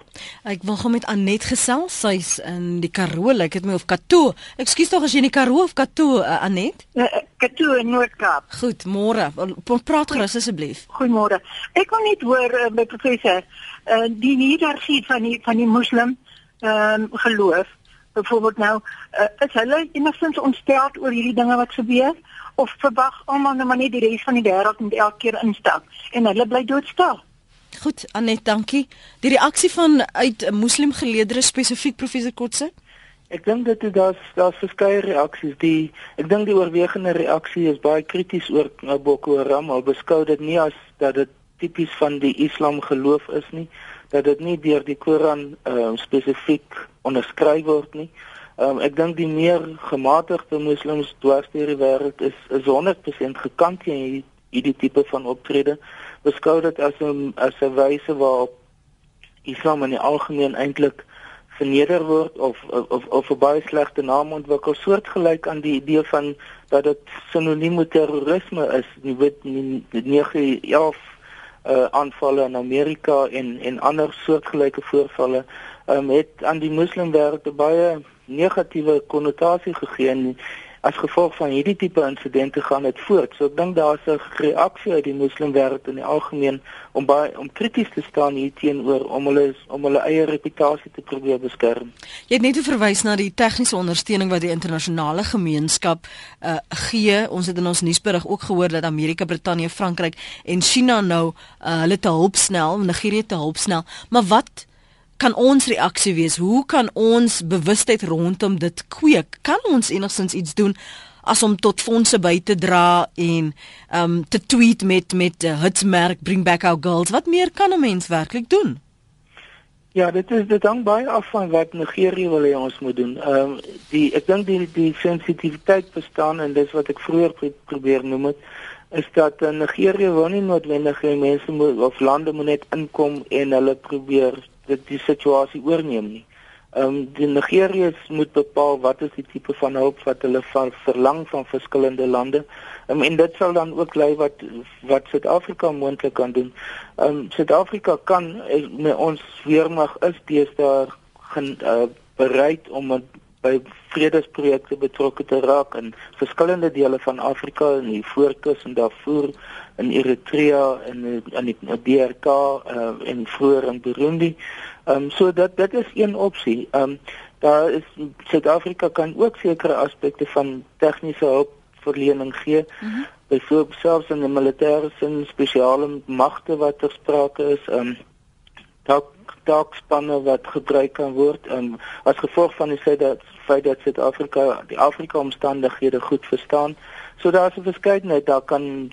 Ek wil gou met Anet gesels. Sy's in die Karoo, lyk dit my of Kato. Ekskuus tog as jy in die Karoo of Kato, uh, Anet? Uh, Kato in Noord-Kaap. Goed, môre. Praat gerus asseblief. Goeiemôre. Ek wil net hoor uh, by professor, uh, die hiërargie van die van die moslim ehm um, geloof byvoorbeeld nou uh, is hulle enigstens ontstel oor hierdie dinge wat gebeur of verwag almal nou maar net die res van die wêreld moet elke keer instap en hulle bly doodstil. Goed, Anet, dankie. Die reaksie van uit moslimgeleerdere spesifiek professor Kotse? Ek dink dit is daar's daar's verskeie reaksies. Die ek dink die oorwegende reaksie is baie krities oor Boko Haram. Hulle beskou dit nie as dat dit tipies van die Islam geloof is nie dat dit nie deur die Koran uh, spesifiek onderskryf word nie. Um, ek dink die meer gematigde moslems dwars deur die wêreld is is 100% gekant teen hierdie tipe van optrede. Beskou dit as 'n as 'n wyse waarop Islam in die algemeen eintlik verneder word of of of 'n baie slegte naam ontwikkel soortgelyk aan die idee van dat dit sinoniem met terrorisme is. Jy weet 9/11 uh, aanvalle in Amerika en en ander soortgelyke voorvalle um, het aan die moslimwêreld 'n baie negatiewe konnotasie gegee en as gevolg van hierdie tipe insidente gaan dit voort. So ek dink daar's 'n reaksie uit die moslimwêreld in die algemeen om baie om krities te staan hier teenoor om hulle om hulle eie reputasie te probeer beskerm. Jy het net verwys na die tegniese ondersteuning wat die internasionale gemeenskap uh, gee. Ons het in ons nuusberig ook gehoor dat Amerika, Brittanje, Frankryk en China nou uh, hulle te hulp snel, Nigerië te hulp snel. Maar wat kan ons reaksie wees? Hoe kan ons bewustheid rondom dit kweek? Kan ons enigstens iets doen as om tot fondse by te dra en um te tweet met met uh, hitsmerk bring back our girls? Wat meer kan 'n mens werklik doen? Ja, dit is dit hang baie af van wat Nigerië wil hê ons moet doen. Ehm um, die ek dink die die sensitiwiteit bestaan en dis wat ek vroeër probeer noem het is dat in Nigerië wil nie noodwendig hê mense moet of lande moet net inkom en hulle probeer dit die situasie oorneem nie. Ehm um, die Nigeriërs moet bepaal wat is die tipe van hulp wat hulle van verlang van verskillende lande. Um, en dit sal dan ook lei wat wat Suid-Afrika moontlik kan doen. Ehm um, Suid-Afrika kan eh, met ons weermag is deesdae uh, bereid om by vredesprojekte betrokke te raak in verskillende dele van Afrika in die Voorkus en Darfur in Eritrea en in die DRK uh, en vroeër in Burundi. Ehm um, so dat dit is een opsie. Ehm um, daar is Suid-Afrika kan ook sekere aspekte van tegniese hulp verlening gee. Mm -hmm. Byvoorbeeld selfs in die militêre sin spesiale magte wat ter sprake is. Ehm um, taakspanne wat gebruik kan word um, as gevolg van die feit dat feit dat Suid-Afrika die Afrika omstandighede goed verstaan. So daar's 'n verskeidenheid, daar kan 'n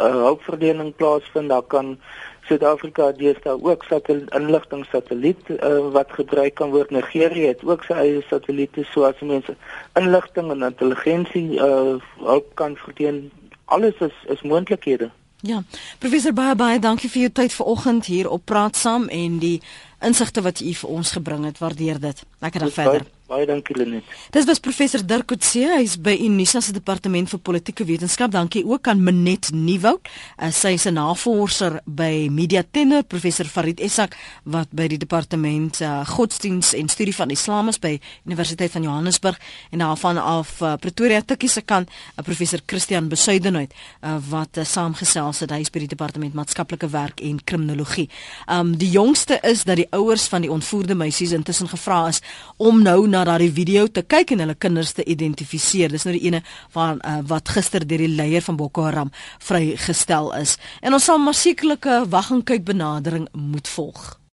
uh, hulpverlening plaasvind, daar kan Suid-Afrika deesdae ook satelliet inligting satelliet uh, wat gebruik kan word. Nigerië het ook sy eie satelliete soos mense inligting en intelligensie uh, hulp kan verdien. Alles is is moontlikhede. Ja. Professor baie baie dankie vir jou tyd vanoggend hier op Praat Saam en die insigte wat u vir ons gebring het. Waardeer dit. Lekker dag verder. Baie dankie Lenet. Dis was professor Dirk Coetzee, hy's by Unisa se departement vir politieke wetenskap. Dankie ook aan Minet Nieuwoud. Uh, sy is 'n navorser by Media Tenor, professor Farid Essak wat by die departement uh, godsdiens en studie van Islam is by Universiteit van Johannesburg en daarvan af uh, Pretoria Tikkie se kant, uh, professor Christian Besuidenhout uh, wat uh, saamgesels het hy is by die departement maatskaplike werk en kriminologie. Um die jongste is dat die ouers van die ontvoerde meisies intussen gevra is om nou na daardie video te kyk en hulle kinders te identifiseer. Dis nou die ene van uh, wat gister deur die leier van Boko Haram vrygestel is. En ons sal maar sekerlike wag en kyk benadering moet volg.